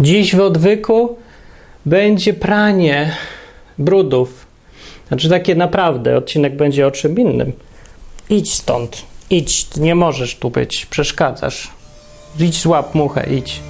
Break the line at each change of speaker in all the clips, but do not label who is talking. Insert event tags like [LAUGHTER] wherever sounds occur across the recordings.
Dziś w odwyku będzie pranie brudów. Znaczy takie naprawdę, odcinek będzie o czym innym. Idź stąd, idź, nie możesz tu być, przeszkadzasz. Idź złap muchę, idź.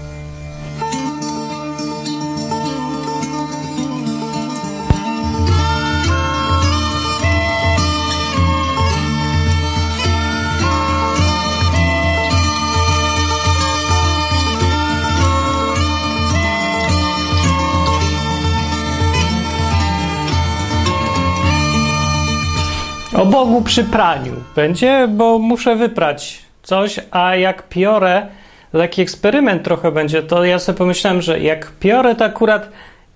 O Bogu przy praniu będzie, bo muszę wyprać coś, a jak piorę, taki eksperyment trochę będzie, to ja sobie pomyślałem, że jak piorę, to akurat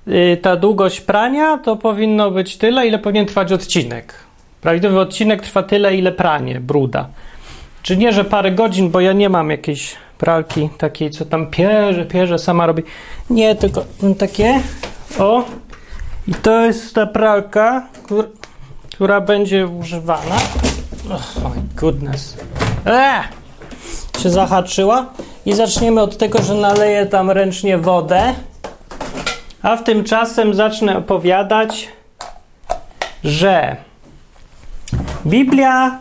y, ta długość prania to powinno być tyle, ile powinien trwać odcinek. Prawidłowy odcinek trwa tyle, ile pranie, bruda. Czy nie, że parę godzin, bo ja nie mam jakiejś pralki takiej, co tam pierze, pierze, sama robi. Nie, tylko takie, o. I to jest ta pralka, która będzie używana. Oh my goodness. Eee! Się zahaczyła. I zaczniemy od tego, że naleję tam ręcznie wodę. A w tym czasem zacznę opowiadać, że Biblia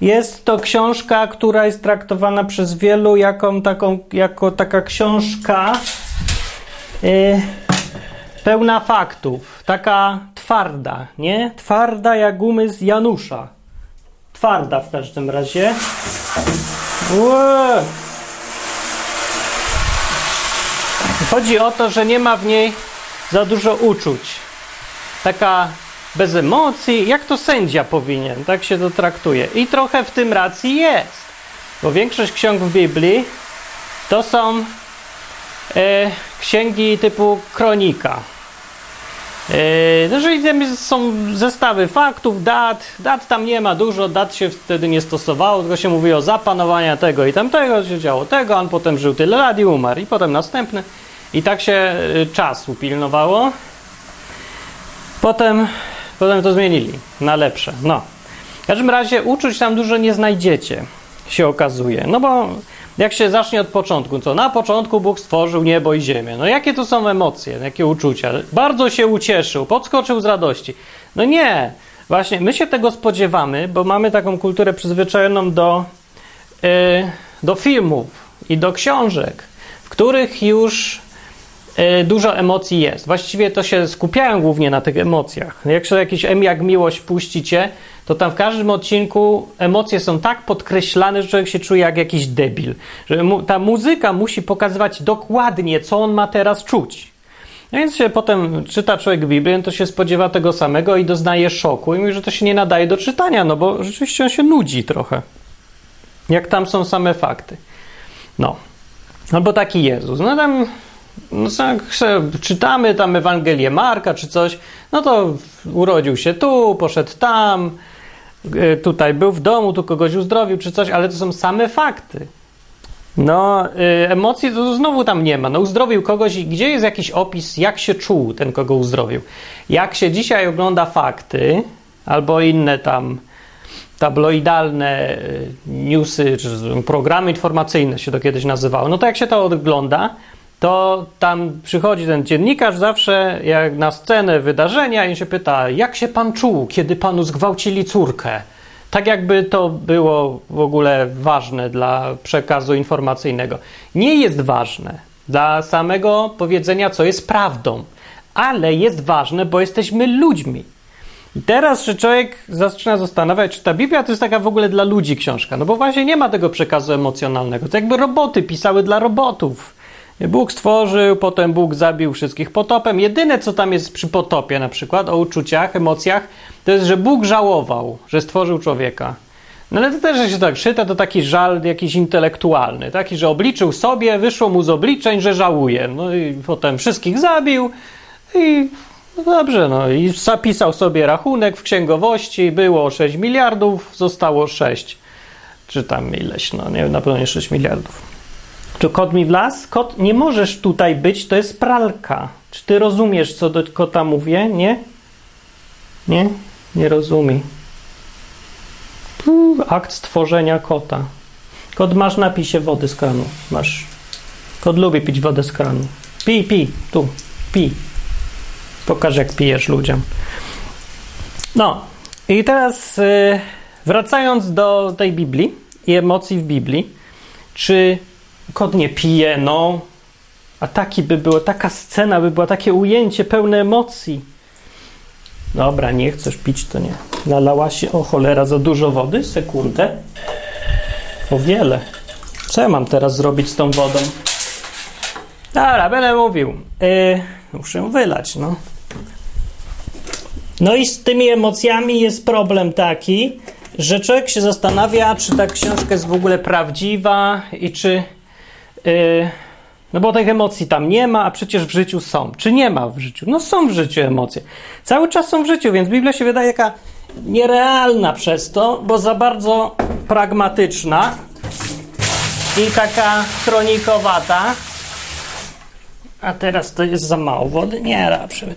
jest to książka, która jest traktowana przez wielu jaką, taką, jako taka książka yy, pełna faktów, taka twarda, nie? Twarda jak gumy z Janusza. Twarda w każdym razie. Ue. Chodzi o to, że nie ma w niej za dużo uczuć. Taka bez emocji, jak to sędzia powinien, tak się to traktuje. I trochę w tym racji jest, bo większość ksiąg w Biblii to są e, księgi typu kronika. Jeżeli tam są zestawy faktów, dat, dat tam nie ma dużo, dat się wtedy nie stosowało, tylko się mówi o zapanowaniu tego i tamtego, się działo tego, on potem żył tyle lat i umarł, i potem następny. I tak się czasu pilnowało. Potem, potem to zmienili na lepsze. No. W każdym razie uczuć tam dużo nie znajdziecie, się okazuje. No bo jak się zacznie od początku, co na początku Bóg stworzył niebo i ziemię. No jakie to są emocje, jakie uczucia? Bardzo się ucieszył, podskoczył z radości. No nie, właśnie my się tego spodziewamy, bo mamy taką kulturę przyzwyczajoną do, yy, do filmów i do książek, w których już dużo emocji jest. Właściwie to się skupiają głównie na tych emocjach. Jak się jakiś M jak miłość puścicie, to tam w każdym odcinku emocje są tak podkreślane, że człowiek się czuje jak jakiś debil. Że mu, ta muzyka musi pokazywać dokładnie, co on ma teraz czuć. No więc się potem czyta człowiek Biblię, to się spodziewa tego samego i doznaje szoku i mówi, że to się nie nadaje do czytania, no bo rzeczywiście on się nudzi trochę. Jak tam są same fakty. No. Albo taki Jezus. No tam no, czytamy tam Ewangelię Marka czy coś, no to urodził się tu, poszedł tam, E, tutaj był w domu, tu kogoś uzdrowił czy coś, ale to są same fakty. No, y, emocji to znowu tam nie ma. No, uzdrowił kogoś i gdzie jest jakiś opis, jak się czuł ten, kogo uzdrowił. Jak się dzisiaj ogląda fakty, albo inne tam tabloidalne newsy, czy programy informacyjne się to kiedyś nazywało, no to jak się to ogląda, to tam przychodzi ten dziennikarz zawsze jak na scenę wydarzenia i się pyta, jak się pan czuł, kiedy panu zgwałcili córkę? Tak jakby to było w ogóle ważne dla przekazu informacyjnego. Nie jest ważne dla samego powiedzenia, co jest prawdą, ale jest ważne, bo jesteśmy ludźmi. I teraz, że człowiek zaczyna zastanawiać, czy ta Biblia to jest taka w ogóle dla ludzi książka, no bo właśnie nie ma tego przekazu emocjonalnego. To jakby roboty pisały dla robotów Bóg stworzył, potem Bóg zabił wszystkich potopem. Jedyne, co tam jest przy potopie, na przykład o uczuciach, emocjach, to jest, że Bóg żałował, że stworzył człowieka. No ale to też, się tak czyta, to taki żal jakiś intelektualny, taki, że obliczył sobie, wyszło mu z obliczeń, że żałuje. No i potem wszystkich zabił i no dobrze, no i zapisał sobie rachunek w księgowości, było 6 miliardów, zostało 6. Czy tam ileś, no nie na pewno nie 6 miliardów. Czy kot mi wlazł? Kot, nie możesz tutaj być, to jest pralka. Czy ty rozumiesz, co do kota mówię? Nie? Nie? Nie rozumie. akt stworzenia kota. Kot masz napisie wody z kranu. Masz. Kot lubi pić wodę z kranu. Pij, pij, tu, pij. Pokaż, jak pijesz ludziom. No, i teraz y, wracając do tej Biblii i emocji w Biblii, czy kot nie pije, no, a taki by było, taka scena by była, takie ujęcie pełne emocji. Dobra, nie chcesz pić, to nie. Nalała się, o cholera, za dużo wody? Sekundę. O wiele. Co ja mam teraz zrobić z tą wodą? Dobra, będę mówił. Yy, muszę wylać, no. No i z tymi emocjami jest problem taki, że człowiek się zastanawia, czy ta książka jest w ogóle prawdziwa i czy. Yy, no bo tych emocji tam nie ma, a przecież w życiu są. Czy nie ma w życiu? No są w życiu emocje. Cały czas są w życiu, więc Biblia się wydaje jaka nierealna przez to, bo za bardzo pragmatyczna i taka kronikowata. A teraz to jest za mało wody? Nie, raczej.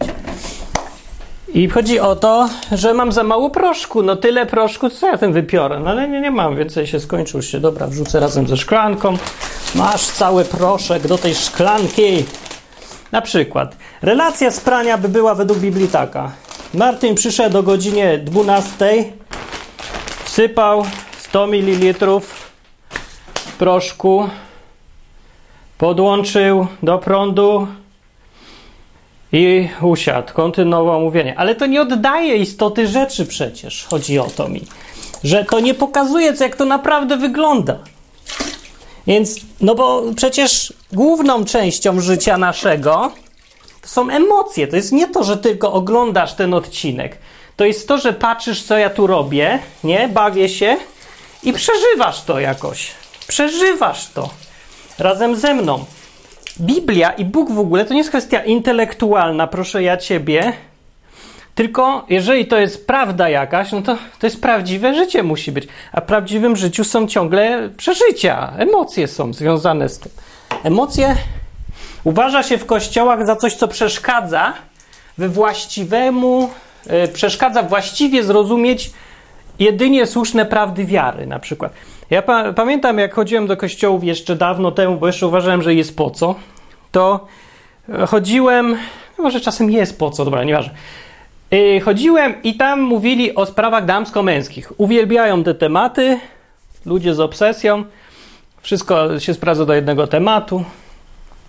I chodzi o to, że mam za mało proszku. No tyle proszku, co ja tym wypiorę? No ale nie, nie mam, więcej się skończył się. Dobra, wrzucę razem ze szklanką. Masz cały proszek do tej szklanki. Na przykład, relacja z prania by była według Biblii taka. Martin przyszedł o godzinie 12, wsypał 100 ml proszku, podłączył do prądu i usiadł, kontynuował mówienie. Ale to nie oddaje istoty rzeczy przecież, chodzi o to mi. Że to nie pokazuje, co jak to naprawdę wygląda. Więc, no bo przecież główną częścią życia naszego są emocje. To jest nie to, że tylko oglądasz ten odcinek. To jest to, że patrzysz, co ja tu robię, nie? Bawię się i przeżywasz to jakoś. Przeżywasz to razem ze mną. Biblia i Bóg w ogóle to nie jest kwestia intelektualna, proszę ja ciebie. Tylko jeżeli to jest prawda jakaś, no to to jest prawdziwe życie musi być. A w prawdziwym życiu są ciągle przeżycia, emocje są związane z tym. Emocje uważa się w kościołach za coś, co przeszkadza we właściwemu, yy, przeszkadza właściwie zrozumieć jedynie słuszne prawdy wiary, na przykład. Ja pa pamiętam, jak chodziłem do kościołów jeszcze dawno temu, bo jeszcze uważałem, że jest po co, to chodziłem, no może czasem jest po co, dobra, nieważne. Yy, chodziłem i tam mówili o sprawach damsko-męskich. Uwielbiają te tematy, ludzie z obsesją. Wszystko się sprawdza do jednego tematu.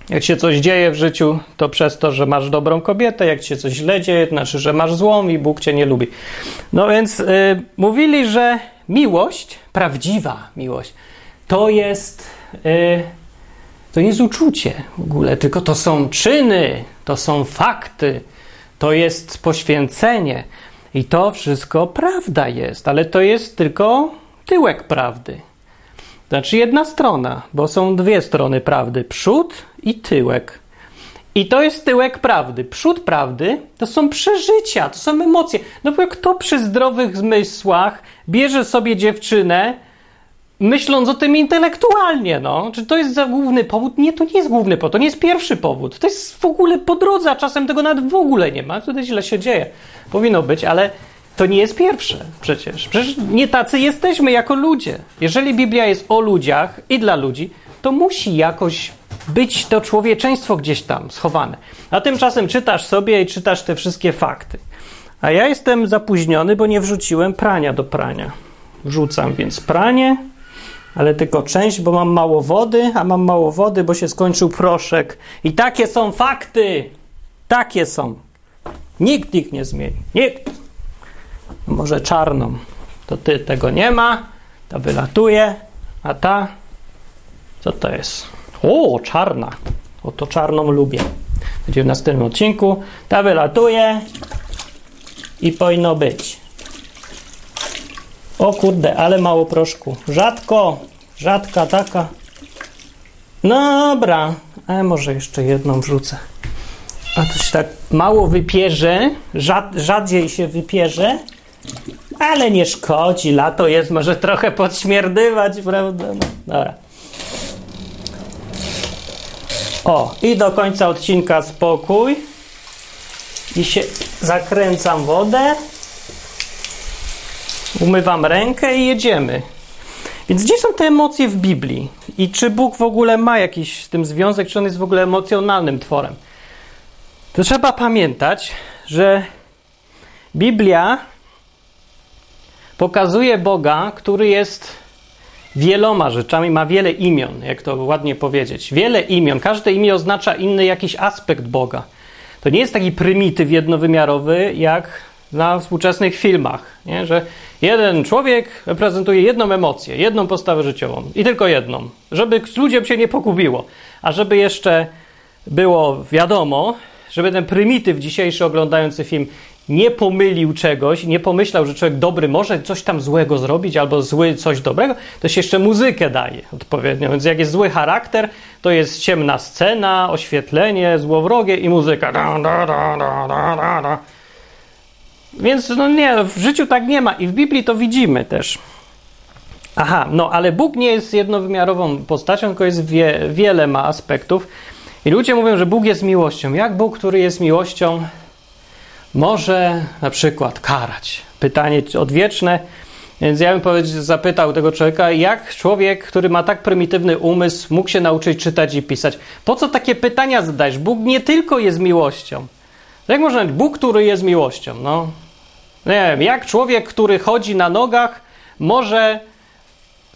Jak się coś dzieje w życiu, to przez to, że masz dobrą kobietę, jak się coś źle dzieje, to znaczy, że masz złą i Bóg cię nie lubi. No więc yy, mówili, że miłość, prawdziwa miłość, to jest, yy, to nie jest uczucie w ogóle, tylko to są czyny, to są fakty, to jest poświęcenie. I to wszystko prawda jest, ale to jest tylko tyłek prawdy. Znaczy jedna strona, bo są dwie strony prawdy: przód i tyłek. I to jest tyłek prawdy. Przód prawdy to są przeżycia, to są emocje. No bo kto przy zdrowych zmysłach bierze sobie dziewczynę, myśląc o tym intelektualnie, no? Czy to jest za główny powód? Nie, to nie jest główny powód, to nie jest pierwszy powód. To jest w ogóle po drodze, a czasem tego nawet w ogóle nie ma. Tutaj źle się dzieje. Powinno być, ale to nie jest pierwsze przecież. Przecież nie tacy jesteśmy jako ludzie. Jeżeli Biblia jest o ludziach i dla ludzi, to musi jakoś być to człowieczeństwo gdzieś tam schowane. A tymczasem czytasz sobie i czytasz te wszystkie fakty. A ja jestem zapóźniony, bo nie wrzuciłem prania do prania. Wrzucam więc pranie, ale tylko część, bo mam mało wody, a mam mało wody, bo się skończył proszek. I takie są fakty. Takie są. Nikt ich nie zmieni. Nikt. No może czarną. To ty tego nie ma, ta wylatuje, a ta co to jest? O, czarna. Oto czarną lubię. Będzie w następnym odcinku. Ta wylatuje i powinno być. O kurde, ale mało proszku. Rzadko, rzadka taka. Dobra, a może jeszcze jedną wrzucę. A to się tak mało wypierze, rzad, rzadziej się wypierze, ale nie szkodzi. Lato jest, może trochę podśmierdywać, prawda? No, dobra. O, i do końca odcinka spokój. I się zakręcam wodę. Umywam rękę i jedziemy. Więc gdzie są te emocje w Biblii? I czy Bóg w ogóle ma jakiś z tym związek, czy on jest w ogóle emocjonalnym tworem? To trzeba pamiętać, że Biblia pokazuje Boga, który jest wieloma rzeczami, ma wiele imion, jak to ładnie powiedzieć. Wiele imion. Każde imię oznacza inny jakiś aspekt Boga. To nie jest taki prymityw jednowymiarowy, jak na współczesnych filmach, nie? że jeden człowiek reprezentuje jedną emocję, jedną postawę życiową i tylko jedną, żeby ludziom się nie pogubiło. A żeby jeszcze było wiadomo, żeby ten prymityw dzisiejszy oglądający film nie pomylił czegoś, nie pomyślał, że człowiek dobry może coś tam złego zrobić, albo zły coś dobrego, to się jeszcze muzykę daje odpowiednio. Więc jak jest zły charakter, to jest ciemna scena, oświetlenie, złowrogie i muzyka. Da, da, da. Więc no nie, w życiu tak nie ma i w Biblii to widzimy też. Aha, no ale Bóg nie jest jednowymiarową postacią, tylko jest wie, wiele ma aspektów. I ludzie mówią, że Bóg jest miłością. Jak Bóg, który jest miłością, może na przykład karać? Pytanie odwieczne. Więc ja bym zapytał tego człowieka, jak człowiek, który ma tak prymitywny umysł, mógł się nauczyć czytać i pisać? Po co takie pytania zadajesz? Bóg nie tylko jest miłością. Jak można powiedzieć, Bóg, który jest miłością? No, nie wiem, jak człowiek, który chodzi na nogach, może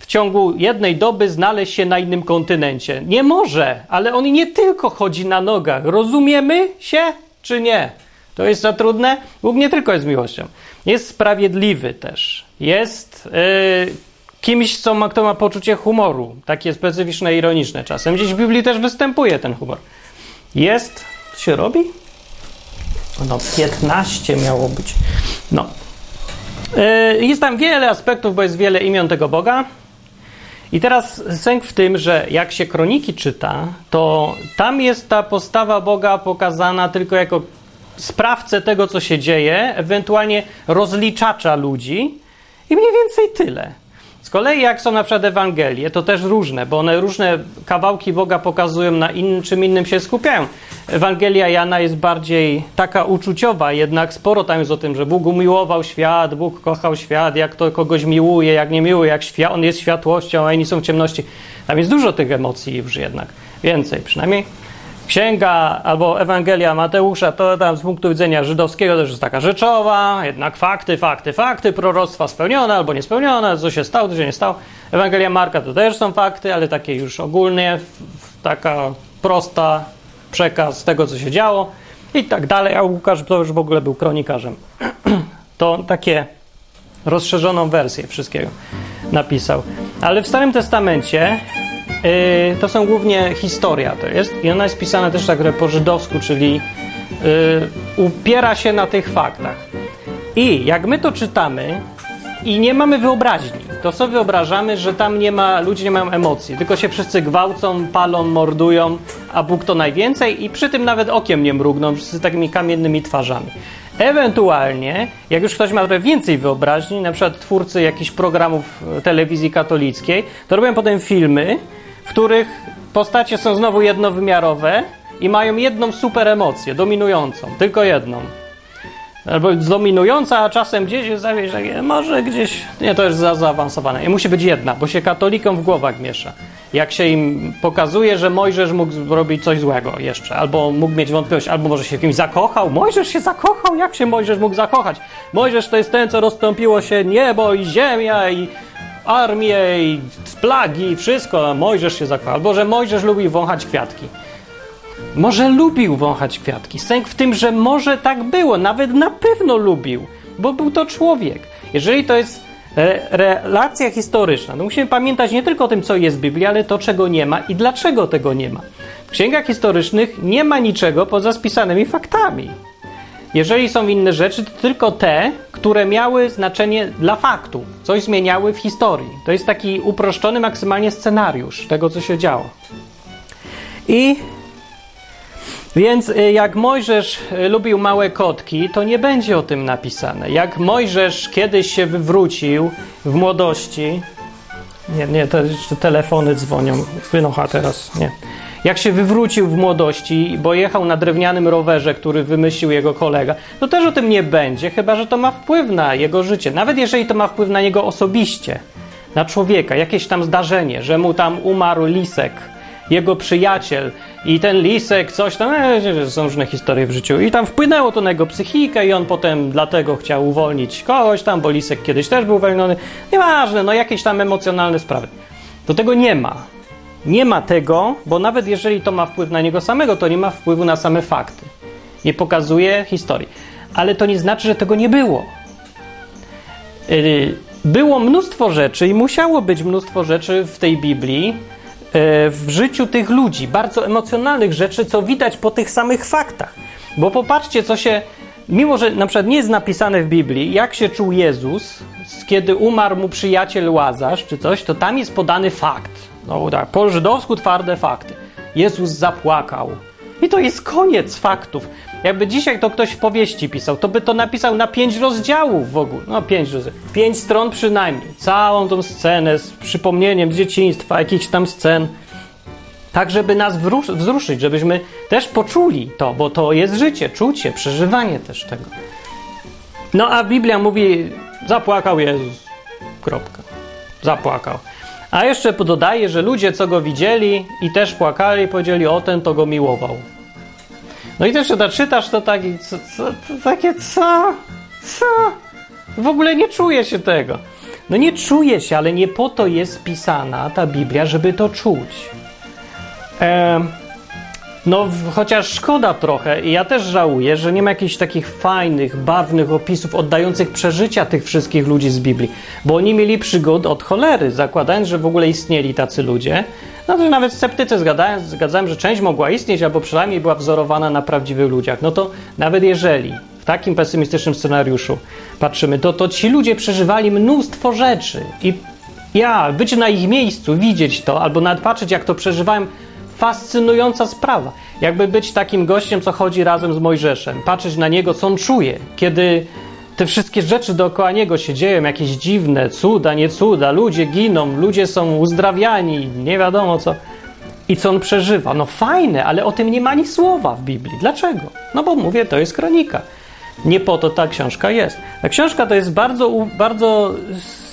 w ciągu jednej doby znaleźć się na innym kontynencie? Nie może, ale on nie tylko chodzi na nogach. Rozumiemy się, czy nie? To jest za trudne? Bóg nie tylko jest miłością. Jest sprawiedliwy też. Jest yy, kimś, co ma, kto ma poczucie humoru. Takie specyficzne, ironiczne czasem. Gdzieś w Biblii też występuje ten humor. Jest... Co się robi? No, 15 miało być. No. Yy, jest tam wiele aspektów, bo jest wiele imion tego Boga. I teraz sęk w tym, że jak się kroniki czyta, to tam jest ta postawa Boga pokazana tylko jako sprawcę tego, co się dzieje, ewentualnie rozliczacza ludzi i mniej więcej tyle. Z kolei jak są na przykład Ewangelie, to też różne, bo one różne kawałki Boga pokazują, na in, czym innym się skupiają. Ewangelia Jana jest bardziej taka uczuciowa, jednak sporo tam jest o tym, że Bóg umiłował świat, Bóg kochał świat, jak to kogoś miłuje, jak nie miłuje, jak świat, on jest światłością, a inni są w ciemności. Tam jest dużo tych emocji już jednak, więcej przynajmniej. Księga albo Ewangelia Mateusza to tam z punktu widzenia żydowskiego też jest taka rzeczowa, jednak fakty, fakty, fakty, proroctwa spełnione albo niespełnione, co się stało, co się nie stało. Ewangelia Marka to też są fakty, ale takie już ogólnie, taka prosta przekaz tego, co się działo i tak dalej. A Łukasz to już w ogóle był kronikarzem. [CLEARS THROAT] to takie rozszerzoną wersję wszystkiego napisał. Ale w Starym Testamencie to są głównie historia to jest i ona jest pisana też tak po żydowsku, czyli yy, upiera się na tych faktach. I jak my to czytamy i nie mamy wyobraźni, to sobie wyobrażamy, że tam nie ma, ludzie nie mają emocji, tylko się wszyscy gwałcą, palą, mordują, a Bóg to najwięcej i przy tym nawet okiem nie mrugną, wszyscy takimi kamiennymi twarzami. Ewentualnie, jak już ktoś ma trochę więcej wyobraźni, na przykład twórcy jakichś programów telewizji katolickiej, to robią potem filmy, w których postacie są znowu jednowymiarowe i mają jedną super emocję, dominującą, tylko jedną. Albo dominująca, a czasem gdzieś jest może gdzieś, nie, to jest za zaawansowane. I musi być jedna, bo się katolikom w głowach miesza. Jak się im pokazuje, że Mojżesz mógł zrobić coś złego jeszcze, albo mógł mieć wątpliwość, albo może się kimś zakochał. Mojżesz się zakochał? Jak się Mojżesz mógł zakochać? Mojżesz to jest ten, co rozstąpiło się niebo i ziemia i armię i plagi i wszystko, Mojżesz się zakochał. Albo, że Mojżesz lubił wąchać kwiatki. Może lubił wąchać kwiatki. Sęk w tym, że może tak było, nawet na pewno lubił, bo był to człowiek. Jeżeli to jest re relacja historyczna, to musimy pamiętać nie tylko o tym, co jest w Biblii, ale to, czego nie ma i dlaczego tego nie ma. W księgach historycznych nie ma niczego poza spisanymi faktami. Jeżeli są inne rzeczy, to tylko te, które miały znaczenie dla faktu, coś zmieniały w historii. To jest taki uproszczony maksymalnie scenariusz tego, co się działo. I więc y, jak Mojżesz y, lubił małe kotki, to nie będzie o tym napisane. Jak Mojżesz kiedyś się wywrócił w młodości, nie, nie, te telefony dzwonią, wynocha teraz, nie jak się wywrócił w młodości, bo jechał na drewnianym rowerze, który wymyślił jego kolega, to też o tym nie będzie, chyba że to ma wpływ na jego życie. Nawet jeżeli to ma wpływ na niego osobiście, na człowieka, jakieś tam zdarzenie, że mu tam umarł lisek, jego przyjaciel i ten lisek coś tam, e, są różne historie w życiu i tam wpłynęło to na jego psychikę i on potem dlatego chciał uwolnić kogoś tam, bo lisek kiedyś też był uwolniony. Nieważne, no jakieś tam emocjonalne sprawy. To tego nie ma. Nie ma tego, bo nawet jeżeli to ma wpływ na niego samego, to nie ma wpływu na same fakty. Nie pokazuje historii. Ale to nie znaczy, że tego nie było. Yy, było mnóstwo rzeczy i musiało być mnóstwo rzeczy w tej Biblii, yy, w życiu tych ludzi, bardzo emocjonalnych rzeczy, co widać po tych samych faktach. Bo popatrzcie, co się, mimo że na przykład nie jest napisane w Biblii, jak się czuł Jezus, kiedy umarł mu przyjaciel Łazarz czy coś, to tam jest podany fakt. No tak, po żydowsku twarde fakty. Jezus zapłakał. I to jest koniec faktów. Jakby dzisiaj to ktoś w powieści pisał, to by to napisał na pięć rozdziałów w ogóle. No pięć rozdziałów. Pięć stron przynajmniej. Całą tą scenę z przypomnieniem z dzieciństwa, jakichś tam scen. Tak, żeby nas wzruszyć, żebyśmy też poczuli to, bo to jest życie, czucie, przeżywanie też tego. No a Biblia mówi, zapłakał Jezus. Kropka. Zapłakał. A jeszcze dodaje, że ludzie, co go widzieli i też płakali, powiedzieli, o ten to go miłował. No i też, to czytasz, to taki, co, co, to takie, co? Co? W ogóle nie czuje się tego. No nie czuje się, ale nie po to jest pisana ta Biblia, żeby to czuć. Ehm, no, chociaż szkoda trochę, i ja też żałuję, że nie ma jakichś takich fajnych, barwnych opisów oddających przeżycia tych wszystkich ludzi z Biblii, bo oni mieli przygód od cholery, zakładając, że w ogóle istnieli tacy ludzie. No to nawet sceptycy zgadzałem, zgadzałem, że część mogła istnieć, albo przynajmniej była wzorowana na prawdziwych ludziach. No to nawet jeżeli w takim pesymistycznym scenariuszu patrzymy, to, to ci ludzie przeżywali mnóstwo rzeczy i ja, być na ich miejscu, widzieć to, albo nawet patrzeć, jak to przeżywałem, fascynująca sprawa. Jakby być takim gościem, co chodzi razem z Mojżeszem, patrzeć na niego, co on czuje, kiedy te wszystkie rzeczy dookoła niego się dzieją, jakieś dziwne, cuda, nie cuda, ludzie giną, ludzie są uzdrawiani, nie wiadomo co. I co on przeżywa? No fajne, ale o tym nie ma ani słowa w Biblii. Dlaczego? No bo mówię, to jest kronika. Nie po to ta książka jest. Ta książka to jest bardzo, bardzo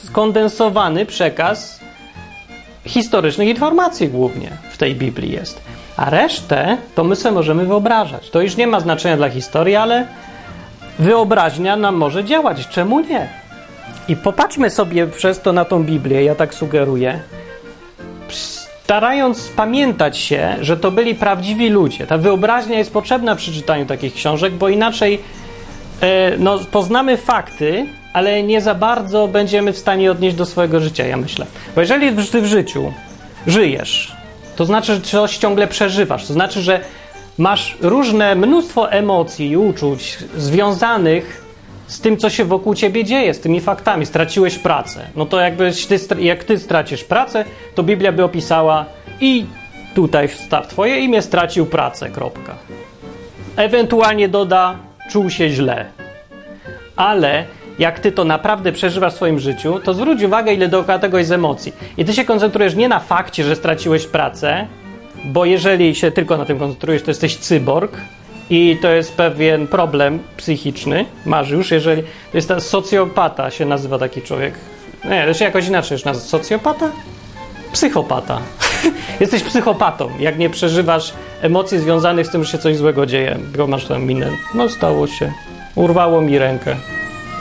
skondensowany przekaz historycznych informacji głównie w tej Biblii jest. A resztę to my sobie możemy wyobrażać. To już nie ma znaczenia dla historii, ale wyobraźnia nam może działać. Czemu nie? I popatrzmy sobie przez to na tą Biblię, ja tak sugeruję, starając pamiętać się, że to byli prawdziwi ludzie. Ta wyobraźnia jest potrzebna przy czytaniu takich książek, bo inaczej e, no, poznamy fakty, ale nie za bardzo będziemy w stanie odnieść do swojego życia, ja myślę. Bo jeżeli ty w życiu żyjesz, to znaczy, że coś ciągle przeżywasz. To znaczy, że masz różne, mnóstwo emocji i uczuć związanych z tym, co się wokół ciebie dzieje, z tymi faktami. Straciłeś pracę. No to jakbyś ty, jak ty stracisz pracę, to Biblia by opisała i tutaj wstaw twoje imię, stracił pracę, kropka. Ewentualnie doda, czuł się źle. Ale jak ty to naprawdę przeżywasz w swoim życiu, to zwróć uwagę, ile dookoła tego jest emocji. I ty się koncentrujesz nie na fakcie, że straciłeś pracę, bo jeżeli się tylko na tym koncentrujesz, to jesteś cyborg i to jest pewien problem psychiczny. Masz już, jeżeli. To jest ta socjopata, się nazywa taki człowiek. Nie, się jakoś inaczej już nazywa. Socjopata? Psychopata. [LAUGHS] jesteś psychopatą, jak nie przeżywasz emocji związanych z tym, że się coś złego dzieje, bo masz tam minę. No, stało się. Urwało mi rękę.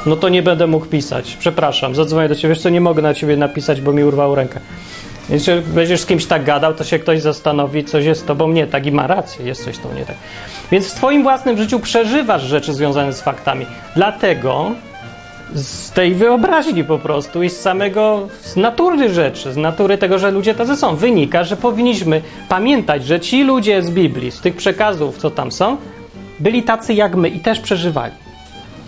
No to nie będę mógł pisać. Przepraszam, zadzwonię do ciebie. Wiesz co, nie mogę na ciebie napisać, bo mi urwał rękę. Jeśli będziesz z kimś tak gadał, to się ktoś zastanowi, coś jest z tobą nie tak i ma rację, jest coś z nie tak. Więc w twoim własnym życiu przeżywasz rzeczy związane z faktami. Dlatego z tej wyobraźni po prostu i z samego, z natury rzeczy, z natury tego, że ludzie tacy są, wynika, że powinniśmy pamiętać, że ci ludzie z Biblii, z tych przekazów, co tam są, byli tacy jak my i też przeżywali.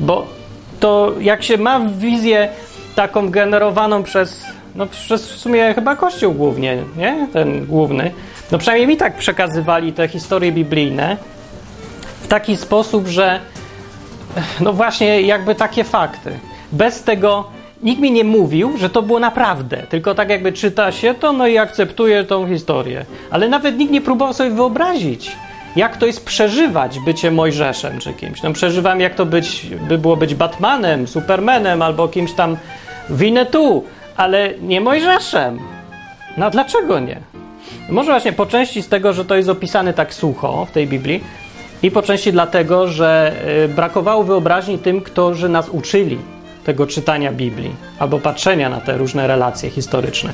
Bo to jak się ma wizję taką generowaną przez, no przez w sumie chyba Kościół głównie, nie? Ten główny. No przynajmniej mi tak przekazywali te historie biblijne w taki sposób, że no właśnie jakby takie fakty. Bez tego nikt mi nie mówił, że to było naprawdę, tylko tak jakby czyta się to, no i akceptuje tą historię. Ale nawet nikt nie próbował sobie wyobrazić, jak to jest przeżywać bycie Mojżeszem czy kimś. No przeżywam, jak to być, by było być Batmanem, Supermanem albo kimś tam Winnetou, ale nie Mojżeszem. No dlaczego nie? Może właśnie po części z tego, że to jest opisane tak sucho w tej Biblii i po części dlatego, że y, brakowało wyobraźni tym, którzy nas uczyli tego czytania Biblii albo patrzenia na te różne relacje historyczne.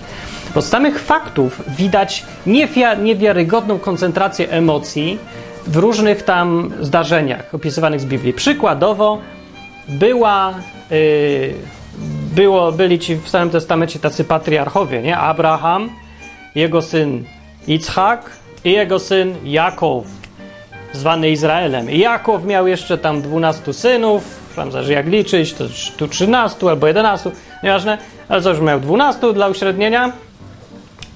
Bo z samych faktów widać niewiarygodną koncentrację emocji w różnych tam zdarzeniach opisywanych z Biblii. Przykładowo była, yy, było, byli ci w Starym Testamencie tacy patriarchowie, nie? Abraham, jego syn Ichak i jego syn Jakow, zwany Izraelem. Jakow miał jeszcze tam 12 synów, tam zależy jak liczyć, to tu 13 albo 11, nieważne, ale już miał 12 dla uśrednienia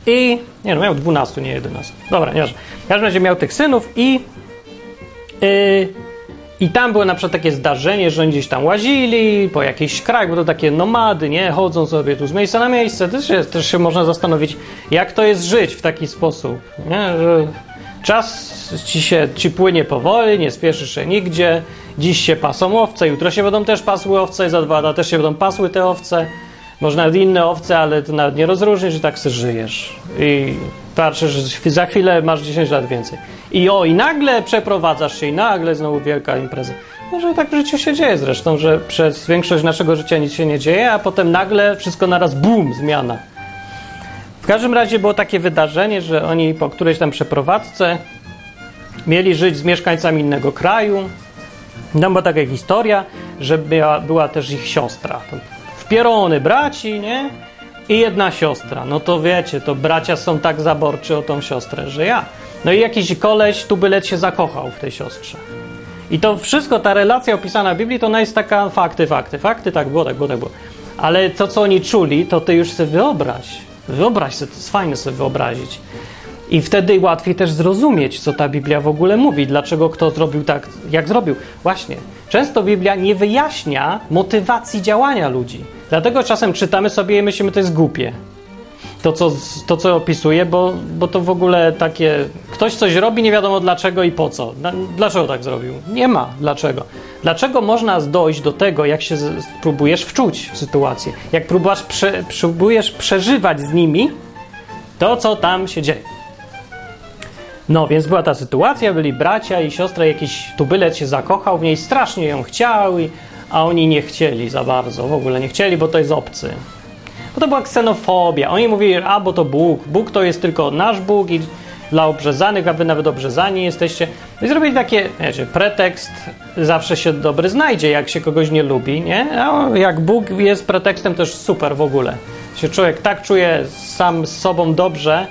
i, nie no, miał 12, nie 11. Dobra, nieważne. W każdym razie miał tych synów i yy, i tam było na przykład takie zdarzenie, że oni gdzieś tam łazili po jakichś krajach, bo to takie nomady, nie? Chodzą sobie tu z miejsca na miejsce. Też też się można zastanowić, jak to jest żyć w taki sposób, nie? Że czas ci się ci płynie powoli, nie spieszysz się nigdzie, Dziś się pasą owce, jutro się będą też pasły owce, za dwa lata też się będą pasły te owce. Może nawet inne owce, ale to nawet nie rozróżnisz i tak sobie żyjesz. I patrzysz, że za chwilę masz 10 lat więcej. I o, i nagle przeprowadzasz się i nagle znowu wielka impreza. Może tak w życiu się dzieje zresztą, że przez większość naszego życia nic się nie dzieje, a potem nagle wszystko naraz bum, zmiana. W każdym razie było takie wydarzenie, że oni po którejś tam przeprowadzce mieli żyć z mieszkańcami innego kraju, tam była taka historia, że była, była też ich siostra. Wpierony braci, nie? I jedna siostra. No to wiecie, to bracia są tak zaborczy o tą siostrę, że ja. No i jakiś koleś tu bylet się zakochał w tej siostrze. I to wszystko, ta relacja opisana w Biblii, to ona jest taka fakty, fakty, fakty, tak było, tak było, tak było. Ale to, co oni czuli, to ty już sobie wyobraź. Wyobraź sobie, to jest fajne sobie wyobrazić. I wtedy łatwiej też zrozumieć, co ta Biblia w ogóle mówi, dlaczego kto zrobił tak, jak zrobił. Właśnie, często Biblia nie wyjaśnia motywacji działania ludzi. Dlatego czasem czytamy sobie i myślimy, to jest głupie. To, co, to, co opisuje, bo, bo to w ogóle takie. Ktoś coś robi, nie wiadomo dlaczego i po co. Dlaczego tak zrobił? Nie ma dlaczego. Dlaczego można dojść do tego, jak się próbujesz wczuć w sytuację? Jak próbujesz, prze, próbujesz przeżywać z nimi to, co tam się dzieje. No, więc była ta sytuacja, byli bracia i siostra, jakiś tubylec się zakochał w niej, strasznie ją chciał, i, a oni nie chcieli za bardzo, w ogóle nie chcieli, bo to jest obcy. Bo to była ksenofobia. Oni mówili, a bo to Bóg, Bóg to jest tylko nasz Bóg i dla obrzezanych, a wy nawet obrzezani jesteście. No i zrobili takie, wiecie, pretekst zawsze się dobry znajdzie, jak się kogoś nie lubi, nie? A jak Bóg jest pretekstem, też super w ogóle. Się człowiek tak czuje sam z sobą dobrze,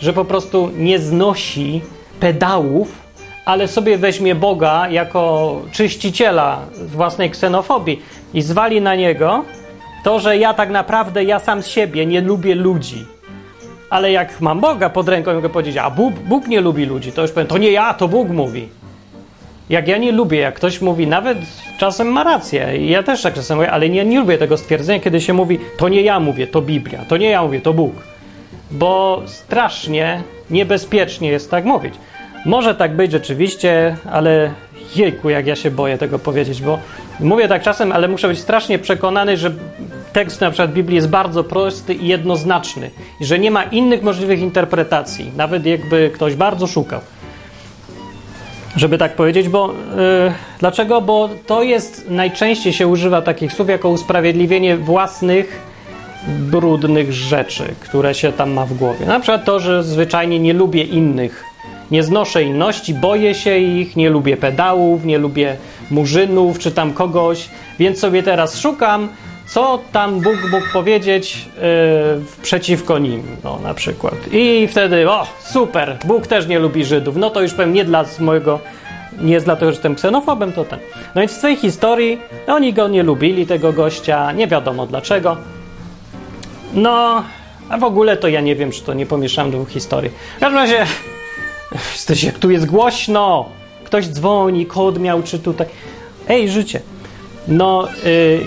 że po prostu nie znosi pedałów, ale sobie weźmie Boga jako czyściciela własnej ksenofobii i zwali na niego to, że ja tak naprawdę, ja sam z siebie nie lubię ludzi. Ale jak mam Boga pod ręką, mogę powiedzieć, a Bóg, Bóg nie lubi ludzi, to już powiem, to nie ja, to Bóg mówi. Jak ja nie lubię, jak ktoś mówi, nawet czasem ma rację, ja też tak czasem mówię, ale nie, nie lubię tego stwierdzenia, kiedy się mówi, to nie ja mówię, to Biblia, to nie ja mówię, to Bóg bo strasznie niebezpiecznie jest tak mówić. Może tak być rzeczywiście, ale jejku, jak ja się boję tego powiedzieć, bo mówię tak czasem, ale muszę być strasznie przekonany, że tekst na przykład Biblii jest bardzo prosty i jednoznaczny i że nie ma innych możliwych interpretacji, nawet jakby ktoś bardzo szukał. Żeby tak powiedzieć, bo yy, dlaczego? Bo to jest najczęściej się używa takich słów jako usprawiedliwienie własnych brudnych rzeczy, które się tam ma w głowie. Na przykład to, że zwyczajnie nie lubię innych. Nie znoszę inności, boję się ich, nie lubię pedałów, nie lubię murzynów czy tam kogoś, więc sobie teraz szukam, co tam Bóg mógł powiedzieć yy, przeciwko nim, no na przykład. I wtedy, o, super, Bóg też nie lubi Żydów. No to już powiem nie dla mojego, nie jest dlatego, że jestem ksenofobem, to ten. No więc w tej historii oni go nie lubili, tego gościa, nie wiadomo dlaczego. No, a w ogóle to ja nie wiem, czy to nie pomieszam dwóch historii. W każdym razie, jesteś, jak tu jest głośno, ktoś dzwoni, kod miał, czy tutaj. Ej, życie. No,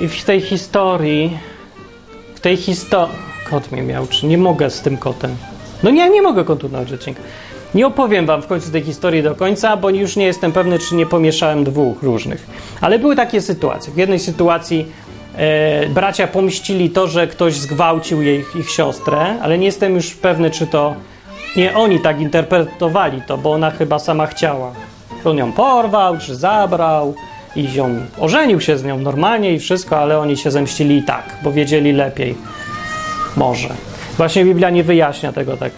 yy, w tej historii, w tej historii, kot mnie miał, czy nie mogę z tym kotem. No nie, nie mogę kontynuować odcinka. Nie opowiem wam w końcu tej historii do końca, bo już nie jestem pewny, czy nie pomieszałem dwóch różnych. Ale były takie sytuacje. W jednej sytuacji e, bracia pomścili to, że ktoś zgwałcił jej, ich siostrę, ale nie jestem już pewny, czy to nie oni tak interpretowali to, bo ona chyba sama chciała. On ją porwał, czy zabrał i ją ożenił się z nią normalnie i wszystko, ale oni się zemścili i tak, bo wiedzieli lepiej. Może. Właśnie Biblia nie wyjaśnia tego tak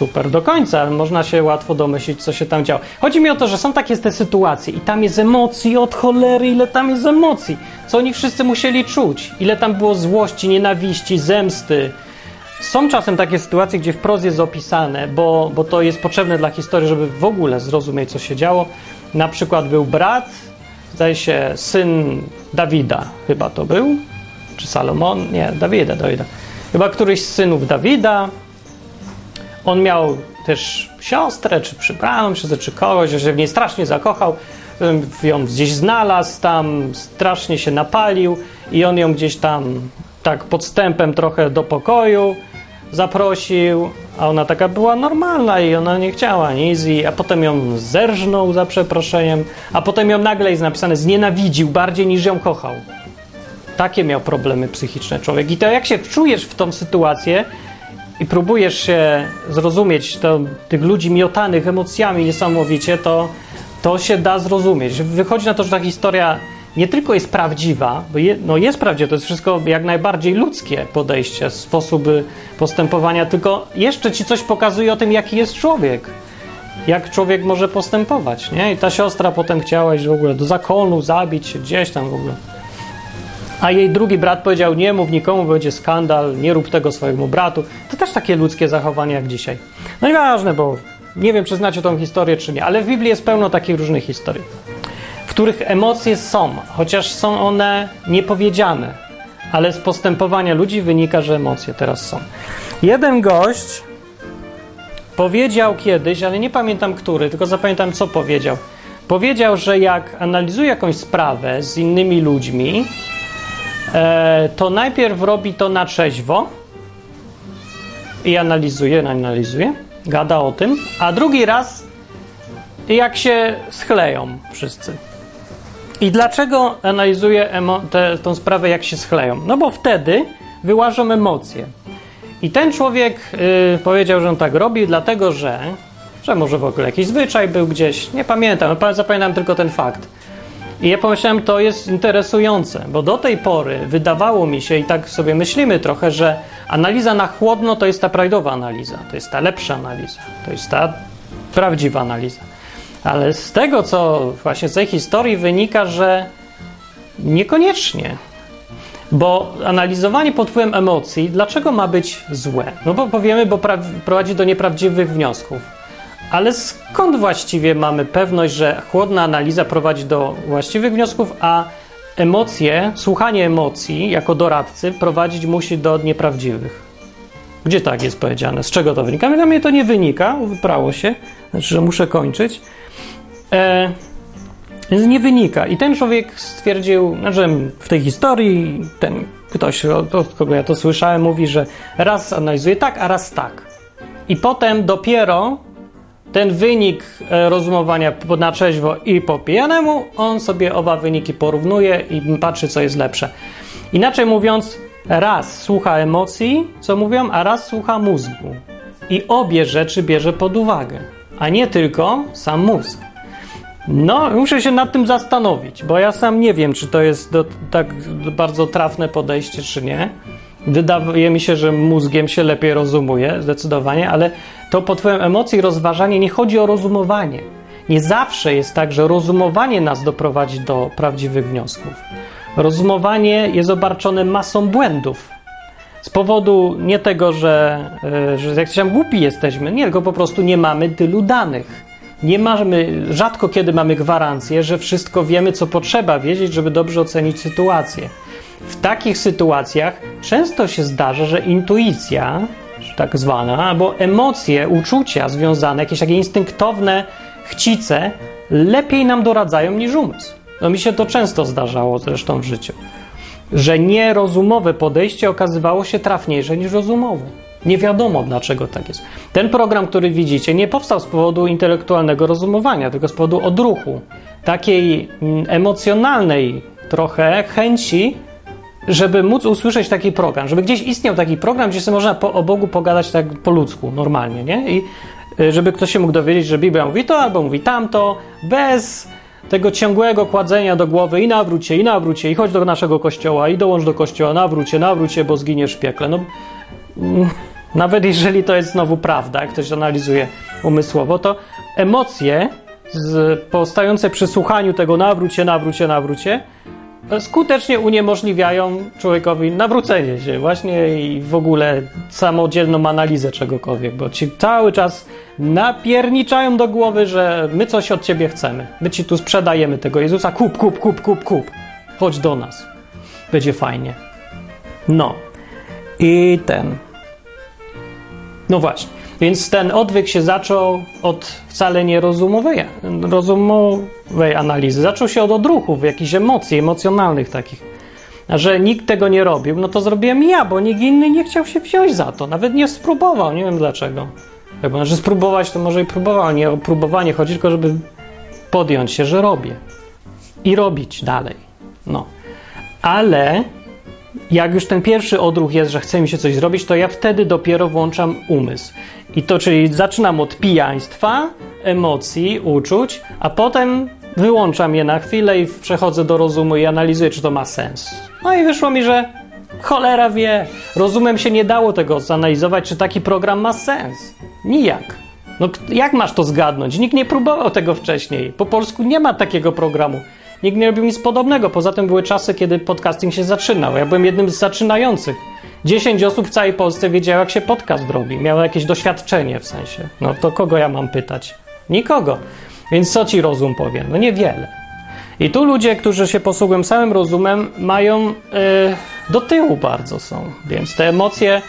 super do końca, ale można się łatwo domyślić, co się tam działo. Chodzi mi o to, że są takie te sytuacje i tam jest emocji od cholery, ile tam jest emocji. Co oni wszyscy musieli czuć. Ile tam było złości, nienawiści, zemsty. Są czasem takie sytuacje, gdzie wprost jest opisane, bo, bo to jest potrzebne dla historii, żeby w ogóle zrozumieć, co się działo. Na przykład był brat, zdaje się, syn Dawida, chyba to był, czy Salomon, nie, Dawida, Dawida. Chyba któryś z synów Dawida. On miał też siostrę, czy przybraną siostrę, czy kogoś, że w niej strasznie zakochał. Ją gdzieś znalazł, tam strasznie się napalił i on ją gdzieś tam tak podstępem trochę do pokoju zaprosił, a ona taka była normalna i ona nie chciała nic, i, a potem ją zerżnął za przeproszeniem, a potem ją nagle jest napisane znienawidził bardziej niż ją kochał. Takie miał problemy psychiczne człowiek. I to jak się wczujesz w tą sytuację i próbujesz się zrozumieć to, tych ludzi miotanych emocjami niesamowicie, to, to się da zrozumieć. Wychodzi na to, że ta historia nie tylko jest prawdziwa, bo je, no jest prawdziwe, to jest wszystko jak najbardziej ludzkie podejście, sposoby postępowania, tylko jeszcze ci coś pokazuje o tym, jaki jest człowiek. Jak człowiek może postępować, nie? I ta siostra potem chciała iść w ogóle do zakonu, zabić się gdzieś tam w ogóle. A jej drugi brat powiedział: Nie mów nikomu, będzie skandal, nie rób tego swojemu bratu. To też takie ludzkie zachowanie jak dzisiaj. No nieważne, bo nie wiem, czy znacie tą historię, czy nie, ale w Biblii jest pełno takich różnych historii, których emocje są, chociaż są one niepowiedziane, ale z postępowania ludzi wynika, że emocje teraz są. Jeden gość powiedział kiedyś, ale nie pamiętam który, tylko zapamiętam, co powiedział. Powiedział, że jak analizuje jakąś sprawę z innymi ludźmi, E, to najpierw robi to na trzeźwo i analizuje, analizuje, gada o tym, a drugi raz jak się schleją wszyscy. I dlaczego analizuje tę tą sprawę, jak się schleją? No bo wtedy wyłażą emocje. I ten człowiek y, powiedział, że on tak robi, dlatego że, że może w ogóle jakiś zwyczaj był gdzieś, nie pamiętam, zapamiętam tylko ten fakt i ja pomyślałem, to jest interesujące, bo do tej pory wydawało mi się, i tak sobie myślimy trochę, że analiza na chłodno to jest ta prawidłowa analiza, to jest ta lepsza analiza, to jest ta prawdziwa analiza. Ale z tego, co właśnie z tej historii wynika, że niekoniecznie. Bo analizowanie pod wpływem emocji, dlaczego ma być złe? No bo powiemy, bo prowadzi do nieprawdziwych wniosków. Ale skąd właściwie mamy pewność, że chłodna analiza prowadzi do właściwych wniosków, a emocje, słuchanie emocji jako doradcy prowadzić musi do nieprawdziwych? Gdzie tak jest powiedziane? Z czego to wynika? Dla mnie to nie wynika, wyprało się, znaczy, że muszę kończyć. E, więc nie wynika. I ten człowiek stwierdził, że znaczy w tej historii ten ktoś, od kogo ja to słyszałem, mówi, że raz analizuje tak, a raz tak. I potem dopiero ten wynik e, rozumowania na trzeźwo i po pijanemu, on sobie oba wyniki porównuje i patrzy, co jest lepsze. Inaczej mówiąc, raz słucha emocji, co mówią, a raz słucha mózgu. I obie rzeczy bierze pod uwagę, a nie tylko sam mózg. No, muszę się nad tym zastanowić, bo ja sam nie wiem, czy to jest do, tak bardzo trafne podejście, czy nie. Wydaje mi się, że mózgiem się lepiej rozumuje, zdecydowanie, ale to pod wpływem emocji rozważanie nie chodzi o rozumowanie. Nie zawsze jest tak, że rozumowanie nas doprowadzi do prawdziwych wniosków. Rozumowanie jest obarczone masą błędów. Z powodu nie tego, że, e, że jak się głupi jesteśmy, nie, tylko po prostu nie mamy tylu danych. Nie mamy, rzadko kiedy mamy gwarancję, że wszystko wiemy, co potrzeba wiedzieć, żeby dobrze ocenić sytuację. W takich sytuacjach często się zdarza, że intuicja, tak zwana, albo emocje, uczucia związane, jakieś takie instynktowne chcice, lepiej nam doradzają niż umysł. No mi się to często zdarzało zresztą w życiu, że nierozumowe podejście okazywało się trafniejsze niż rozumowe. Nie wiadomo dlaczego tak jest. Ten program, który widzicie, nie powstał z powodu intelektualnego rozumowania, tylko z powodu odruchu, takiej mm, emocjonalnej trochę chęci żeby móc usłyszeć taki program, żeby gdzieś istniał taki program, gdzie sobie można po, o Bogu pogadać tak po ludzku, normalnie, nie? I y, żeby ktoś się mógł dowiedzieć, że Biblia mówi to albo mówi tamto, bez tego ciągłego kładzenia do głowy i nawróć i nawróć i chodź do naszego kościoła, i dołącz do kościoła, nawróć się, bo zginiesz w piekle. No, mm, nawet jeżeli to jest znowu prawda, jak ktoś analizuje umysłowo, to emocje z, powstające przy słuchaniu tego nawróć nawrócie, nawrócie, skutecznie uniemożliwiają człowiekowi nawrócenie się właśnie i w ogóle samodzielną analizę czegokolwiek, bo ci cały czas napierniczają do głowy, że my coś od ciebie chcemy. My ci tu sprzedajemy tego Jezusa, kup, kup, kup, kup, kup. Chodź do nas. Będzie fajnie. No. I ten. No właśnie. Więc ten odwyk się zaczął od wcale nie rozumowej, rozumowej analizy. Zaczął się od odruchów, jakichś emocji, emocjonalnych takich. A że nikt tego nie robił, no to zrobiłem ja, bo nikt inny nie chciał się wziąć za to. Nawet nie spróbował, nie wiem dlaczego. Jakby, że znaczy spróbować, to może i próbował. Nie o próbowanie chodzi, tylko żeby podjąć się, że robię. I robić dalej. No. Ale jak już ten pierwszy odruch jest, że chce mi się coś zrobić, to ja wtedy dopiero włączam umysł. I to, czyli zaczynam od pijaństwa, emocji, uczuć, a potem wyłączam je na chwilę i przechodzę do rozumu i analizuję, czy to ma sens. No i wyszło mi, że cholera wie, rozumem się nie dało tego zanalizować, czy taki program ma sens. Nijak. No jak masz to zgadnąć? Nikt nie próbował tego wcześniej. Po polsku nie ma takiego programu. Nikt nie robił nic podobnego. Poza tym były czasy, kiedy podcasting się zaczynał. Ja byłem jednym z zaczynających. 10 osób w całej Polsce wiedziało, jak się podcast robi. Miało jakieś doświadczenie w sensie. No to kogo ja mam pytać? Nikogo. Więc co ci rozum powie? No niewiele. I tu ludzie, którzy się posługują samym rozumem, mają yy, do tyłu bardzo są. Więc te emocje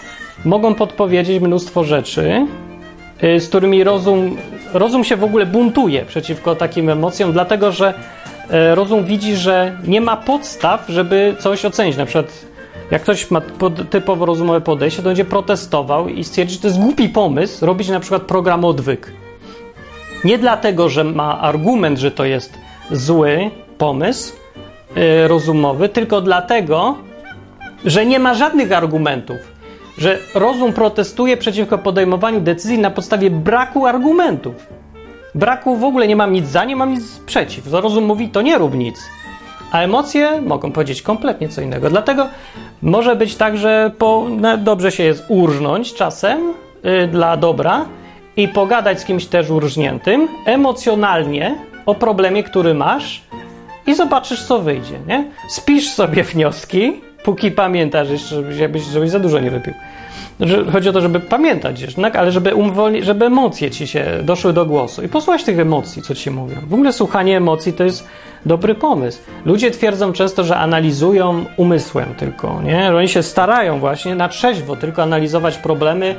mogą podpowiedzieć mnóstwo rzeczy, yy, z którymi rozum, rozum się w ogóle buntuje przeciwko takim emocjom, dlatego że rozum widzi, że nie ma podstaw, żeby coś ocenić. Na przykład jak ktoś ma typowo rozumowe podejście, to będzie protestował i stwierdzi, że to jest głupi pomysł robić na przykład program odwyk. Nie dlatego, że ma argument, że to jest zły pomysł yy, rozumowy, tylko dlatego, że nie ma żadnych argumentów. Że rozum protestuje przeciwko podejmowaniu decyzji na podstawie braku argumentów. Braku w ogóle nie mam nic za, nie mam nic przeciw. Rozum mówi, to nie rób nic. A emocje mogą powiedzieć kompletnie co innego. Dlatego może być tak, że po, no, dobrze się jest urżnąć czasem yy, dla dobra i pogadać z kimś też urżniętym emocjonalnie o problemie, który masz i zobaczysz, co wyjdzie. Nie? Spisz sobie wnioski, póki pamiętasz, żebyś, żebyś za dużo nie wypił. Chodzi o to, żeby pamiętać, tak? ale żeby, umwolni, żeby emocje ci się doszły do głosu i posłuchać tych emocji, co ci mówią. W ogóle słuchanie emocji to jest dobry pomysł. Ludzie twierdzą często, że analizują umysłem tylko, nie? Oni się starają właśnie na trzeźwo tylko analizować problemy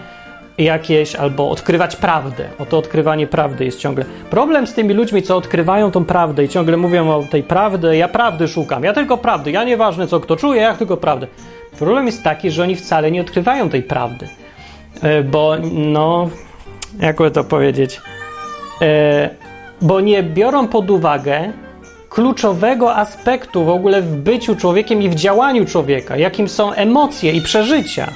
jakieś albo odkrywać prawdę. O to odkrywanie prawdy jest ciągle. Problem z tymi ludźmi, co odkrywają tą prawdę i ciągle mówią o tej prawdy, ja prawdy szukam, ja tylko prawdy, ja nieważne co kto czuje, ja tylko prawdę. Problem jest taki, że oni wcale nie odkrywają tej prawdy. E, bo, no, jakby to powiedzieć, e, bo nie biorą pod uwagę kluczowego aspektu w ogóle w byciu człowiekiem i w działaniu człowieka, jakim są emocje i przeżycia.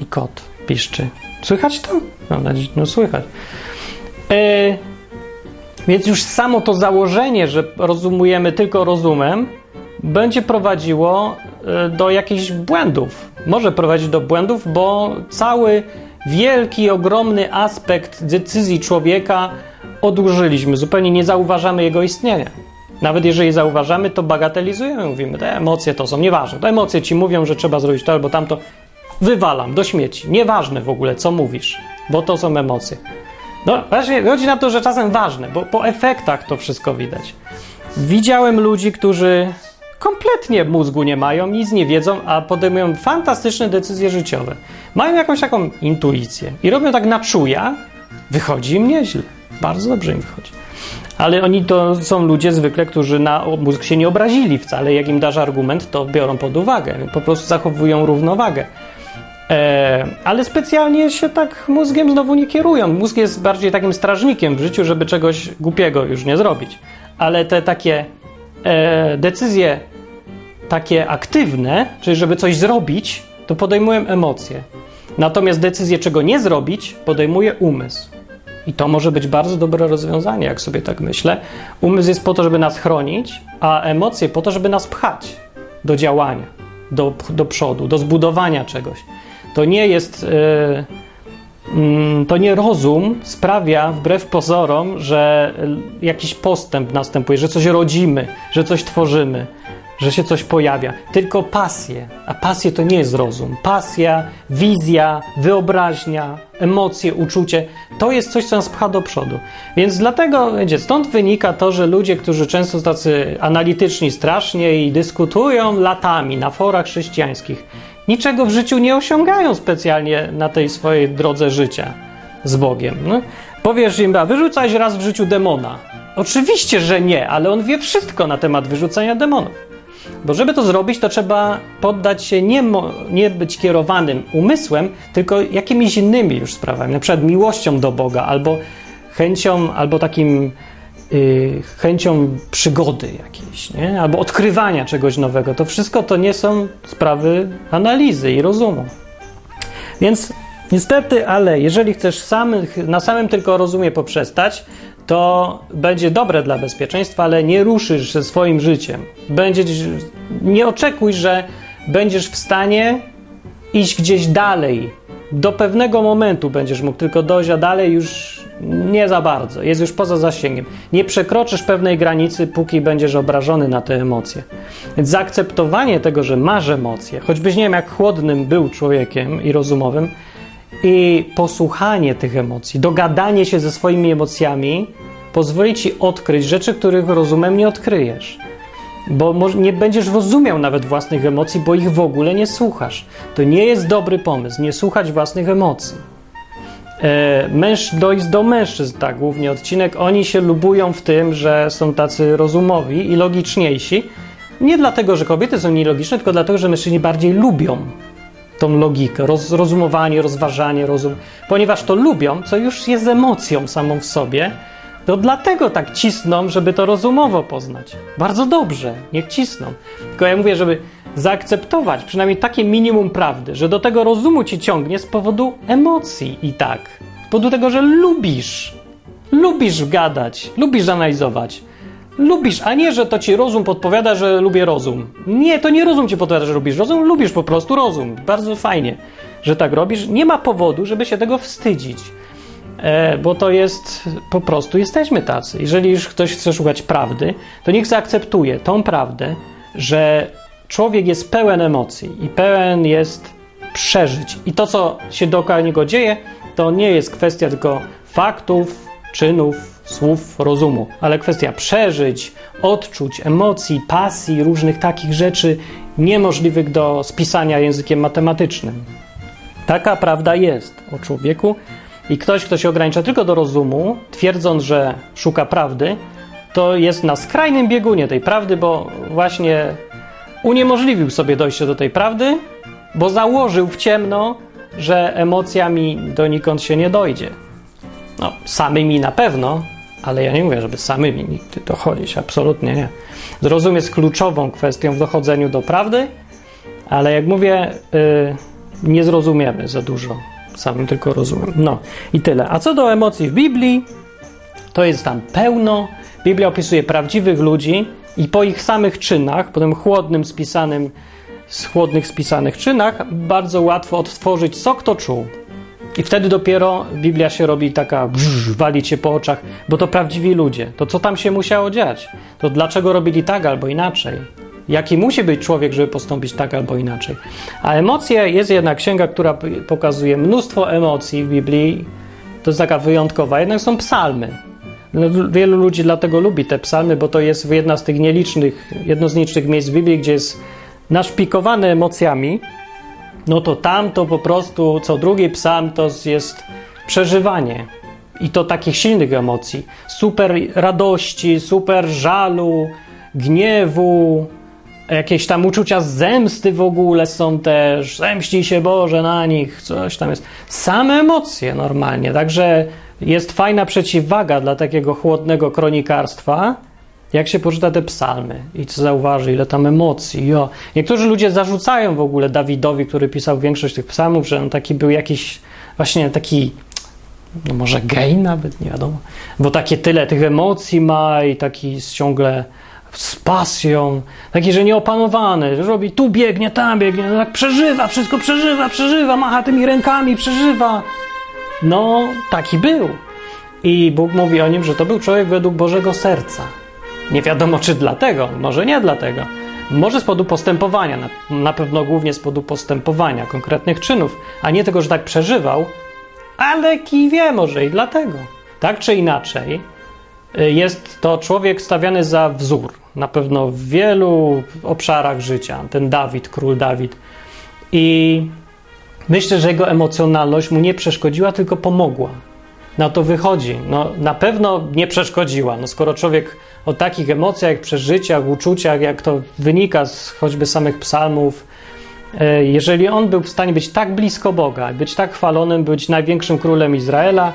I kot piszczy. Słychać to? No, no słychać. E, więc już samo to założenie, że rozumujemy tylko rozumem, będzie prowadziło e, do jakichś błędów. Może prowadzić do błędów, bo cały wielki, ogromny aspekt decyzji człowieka odłożyliśmy, zupełnie nie zauważamy jego istnienia. Nawet jeżeli zauważamy, to bagatelizujemy, mówimy, te emocje to są nieważne. Te emocje ci mówią, że trzeba zrobić to albo tamto. Wywalam do śmieci. Nieważne w ogóle, co mówisz, bo to są emocje. No właśnie, chodzi na to, że czasem ważne, bo po efektach to wszystko widać. Widziałem ludzi, którzy kompletnie mózgu nie mają, nic nie wiedzą, a podejmują fantastyczne decyzje życiowe. Mają jakąś taką intuicję i robią tak na czuja, wychodzi im nieźle. Bardzo dobrze im wychodzi. Ale oni to są ludzie zwykle, którzy na mózg się nie obrazili wcale. Jak im dasz argument, to biorą pod uwagę. Po prostu zachowują równowagę. E, ale specjalnie się tak mózgiem znowu nie kierują. Mózg jest bardziej takim strażnikiem w życiu, żeby czegoś głupiego już nie zrobić. Ale te takie e, decyzje takie aktywne, czyli żeby coś zrobić, to podejmuję emocje. Natomiast decyzję, czego nie zrobić, podejmuje umysł. I to może być bardzo dobre rozwiązanie, jak sobie tak myślę. Umysł jest po to, żeby nas chronić, a emocje po to, żeby nas pchać do działania, do, do przodu, do zbudowania czegoś. To nie jest. Yy, to nie rozum sprawia, wbrew pozorom, że jakiś postęp następuje, że coś rodzimy, że coś tworzymy że się coś pojawia, tylko pasje. A pasje to nie jest rozum. Pasja, wizja, wyobraźnia, emocje, uczucie to jest coś, co nas pcha do przodu. Więc dlatego, wiecie, stąd wynika to, że ludzie, którzy często tacy analityczni strasznie i dyskutują latami na forach chrześcijańskich, niczego w życiu nie osiągają specjalnie na tej swojej drodze życia z Bogiem. No, powiesz im, a wyrzucałeś raz w życiu demona. Oczywiście, że nie, ale on wie wszystko na temat wyrzucania demonów. Bo żeby to zrobić, to trzeba poddać się nie, nie być kierowanym umysłem, tylko jakimiś innymi już sprawami, na przykład miłością do Boga, albo chęcią, albo takim chęcią przygody jakiejś, nie? albo odkrywania czegoś nowego. To wszystko to nie są sprawy analizy i rozumu. Więc niestety, ale jeżeli chcesz na samym tylko rozumie poprzestać, to będzie dobre dla bezpieczeństwa, ale nie ruszysz ze swoim życiem. Będziesz, nie oczekuj, że będziesz w stanie iść gdzieś dalej. Do pewnego momentu będziesz mógł tylko dojść, a dalej już nie za bardzo. Jest już poza zasięgiem. Nie przekroczysz pewnej granicy, póki będziesz obrażony na te emocje. Więc zaakceptowanie tego, że masz emocje, choćbyś nie wiem, jak chłodnym był człowiekiem i rozumowym, i posłuchanie tych emocji, dogadanie się ze swoimi emocjami pozwoli ci odkryć rzeczy, których rozumem nie odkryjesz. Bo nie będziesz rozumiał nawet własnych emocji, bo ich w ogóle nie słuchasz. To nie jest dobry pomysł, nie słuchać własnych emocji. E, męż, dojść do mężczyzn, tak, głównie odcinek, oni się lubują w tym, że są tacy rozumowi i logiczniejsi. Nie dlatego, że kobiety są nielogiczne, tylko dlatego, że mężczyźni bardziej lubią tą logikę, roz, rozumowanie, rozważanie, rozum, ponieważ to lubią, co już jest emocją samą w sobie, to dlatego tak cisną, żeby to rozumowo poznać. Bardzo dobrze, niech cisną. Tylko ja mówię, żeby zaakceptować przynajmniej takie minimum prawdy, że do tego rozumu ci ciągnie z powodu emocji i tak. Z powodu tego, że lubisz. Lubisz gadać, lubisz analizować. Lubisz, a nie, że to ci rozum podpowiada, że lubię rozum. Nie, to nie rozum ci podpowiada, że lubisz rozum, lubisz po prostu rozum. Bardzo fajnie, że tak robisz. Nie ma powodu, żeby się tego wstydzić. E, bo to jest po prostu jesteśmy tacy. Jeżeli już ktoś chce szukać prawdy, to niech zaakceptuje tą prawdę, że człowiek jest pełen emocji i pełen jest przeżyć. I to, co się dookoła niego dzieje, to nie jest kwestia tylko faktów, czynów, słów, rozumu, ale kwestia przeżyć, odczuć, emocji, pasji, różnych takich rzeczy niemożliwych do spisania językiem matematycznym. Taka prawda jest o człowieku i ktoś, kto się ogranicza tylko do rozumu, twierdząc, że szuka prawdy, to jest na skrajnym biegunie tej prawdy, bo właśnie uniemożliwił sobie dojście do tej prawdy, bo założył w ciemno, że emocjami donikąd się nie dojdzie. No, samymi na pewno, ale ja nie mówię, żeby samymi dochodzić, absolutnie nie. Zrozum jest kluczową kwestią w dochodzeniu do prawdy, ale jak mówię, yy, nie zrozumiemy za dużo samym tylko rozumem. No i tyle. A co do emocji w Biblii, to jest tam pełno. Biblia opisuje prawdziwych ludzi i po ich samych czynach, po tym chłodnym spisanym, z chłodnych spisanych czynach, bardzo łatwo odtworzyć, co kto czuł. I wtedy dopiero Biblia się robi taka, brz, wali cię po oczach, bo to prawdziwi ludzie. To co tam się musiało dziać? To dlaczego robili tak albo inaczej? Jaki musi być człowiek, żeby postąpić tak albo inaczej? A emocje jest jednak księga, która pokazuje mnóstwo emocji w Biblii. To jest taka wyjątkowa. Jednak są psalmy. No, wielu ludzi dlatego lubi te psalmy, bo to jest jedna z tych nielicznych, jedno z nielicznych miejsc w Biblii, gdzie jest naszpikowane emocjami no to tam to po prostu co drugi psalm to jest przeżywanie. I to takich silnych emocji. Super radości, super żalu, gniewu, jakieś tam uczucia zemsty w ogóle są też. Zemści się Boże na nich, coś tam jest. Same emocje normalnie. Także jest fajna przeciwwaga dla takiego chłodnego kronikarstwa, jak się poczyta te psalmy i co zauważy, ile tam emocji. Jo. Niektórzy ludzie zarzucają w ogóle Dawidowi, który pisał większość tych psalmów, że on taki był jakiś właśnie taki, no może gej nawet, nie wiadomo, bo takie tyle tych emocji ma i taki ciągle z pasją, taki, że nieopanowany, że robi tu biegnie, tam biegnie, no tak przeżywa, wszystko przeżywa, przeżywa, macha tymi rękami, przeżywa. No, taki był. I Bóg mówi o nim, że to był człowiek według Bożego serca. Nie wiadomo, czy dlatego, może nie dlatego. Może z powodu postępowania, na, na pewno głównie z powodu postępowania, konkretnych czynów, a nie tego, że tak przeżywał, ale kij wie, może i dlatego. Tak czy inaczej, jest to człowiek stawiany za wzór, na pewno w wielu obszarach życia, ten Dawid, król Dawid. I myślę, że jego emocjonalność mu nie przeszkodziła, tylko pomogła na to wychodzi. No, na pewno nie przeszkodziła. No, skoro człowiek o takich emocjach, przeżyciach, uczuciach, jak to wynika z choćby samych psalmów, e, jeżeli on był w stanie być tak blisko Boga, być tak chwalonym, być największym królem Izraela,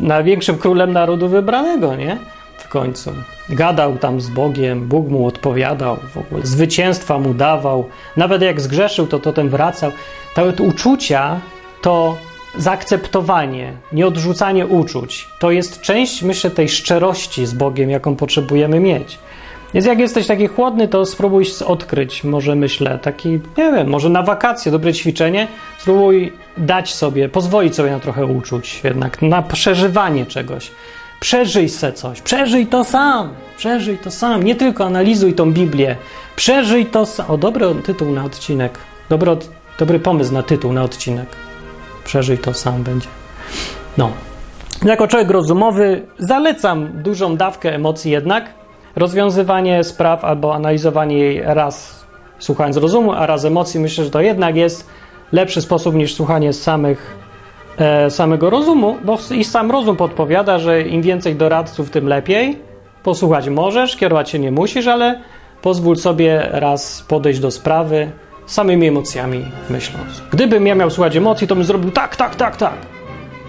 największym królem narodu wybranego, nie? W końcu. Gadał tam z Bogiem, Bóg mu odpowiadał, w ogóle zwycięstwa mu dawał. Nawet jak zgrzeszył, to potem wracał. Te uczucia to zaakceptowanie, nieodrzucanie uczuć, to jest część, myślę, tej szczerości z Bogiem, jaką potrzebujemy mieć. Więc jak jesteś taki chłodny, to spróbuj odkryć, może myślę, taki, nie wiem, może na wakacje, dobre ćwiczenie, spróbuj dać sobie, pozwolić sobie na trochę uczuć, jednak na przeżywanie czegoś. Przeżyj se coś, przeżyj to sam, przeżyj to sam, nie tylko analizuj tą Biblię, przeżyj to sam. O, dobry tytuł na odcinek, dobry, dobry pomysł na tytuł na odcinek przeżyj to sam będzie. No. Jako człowiek rozumowy zalecam dużą dawkę emocji jednak. Rozwiązywanie spraw albo analizowanie jej raz słuchając rozumu, a raz emocji myślę, że to jednak jest lepszy sposób niż słuchanie samych, e, samego rozumu, bo i sam rozum podpowiada, że im więcej doradców, tym lepiej. Posłuchać możesz, kierować się nie musisz, ale pozwól sobie raz podejść do sprawy, samymi emocjami myśląc. Gdybym ja miał słuchać emocji, to bym zrobił tak, tak, tak, tak.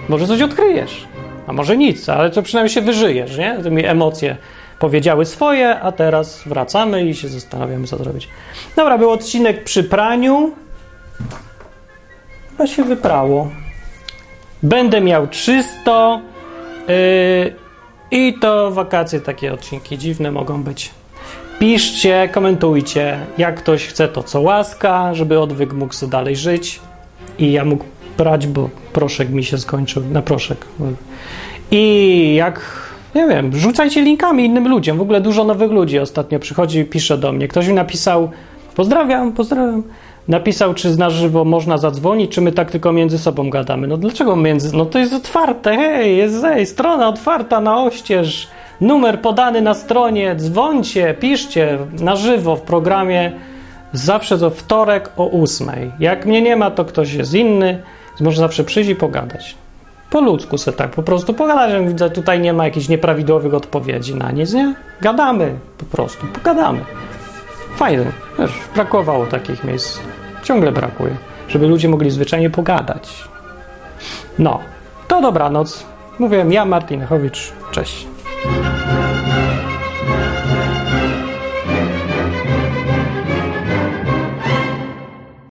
Może coś odkryjesz, a może nic, ale co przynajmniej się wyżyjesz, nie? Tymi emocje powiedziały swoje, a teraz wracamy i się zastanawiamy, co zrobić. Dobra, był odcinek przy praniu. Chyba się wyprało. Będę miał czysto. Yy, I to wakacje takie odcinki dziwne mogą być. Piszcie, komentujcie. Jak ktoś chce, to co łaska, żeby odwyk mógł sobie dalej żyć. I ja mógł brać, bo proszek mi się skończył. Na proszek. I jak, nie wiem, rzucajcie linkami innym ludziom. W ogóle dużo nowych ludzi ostatnio przychodzi i pisze do mnie. Ktoś mi napisał, pozdrawiam, pozdrawiam. Napisał, czy na żywo można zadzwonić, czy my tak tylko między sobą gadamy. No dlaczego między... No to jest otwarte, hej, jest hej, strona otwarta na oścież Numer podany na stronie, dzwońcie, piszcie na żywo w programie zawsze co wtorek o ósmej. Jak mnie nie ma, to ktoś jest inny, może zawsze przyjść i pogadać. Po ludzku se tak po prostu pogadać, widzę, tutaj nie ma jakichś nieprawidłowych odpowiedzi na nic, nie? Gadamy po prostu, pogadamy. Fajne, wiesz, brakowało takich miejsc. Ciągle brakuje, żeby ludzie mogli zwyczajnie pogadać. No, to dobranoc. Mówiłem ja, Martin Chowicz. Cześć.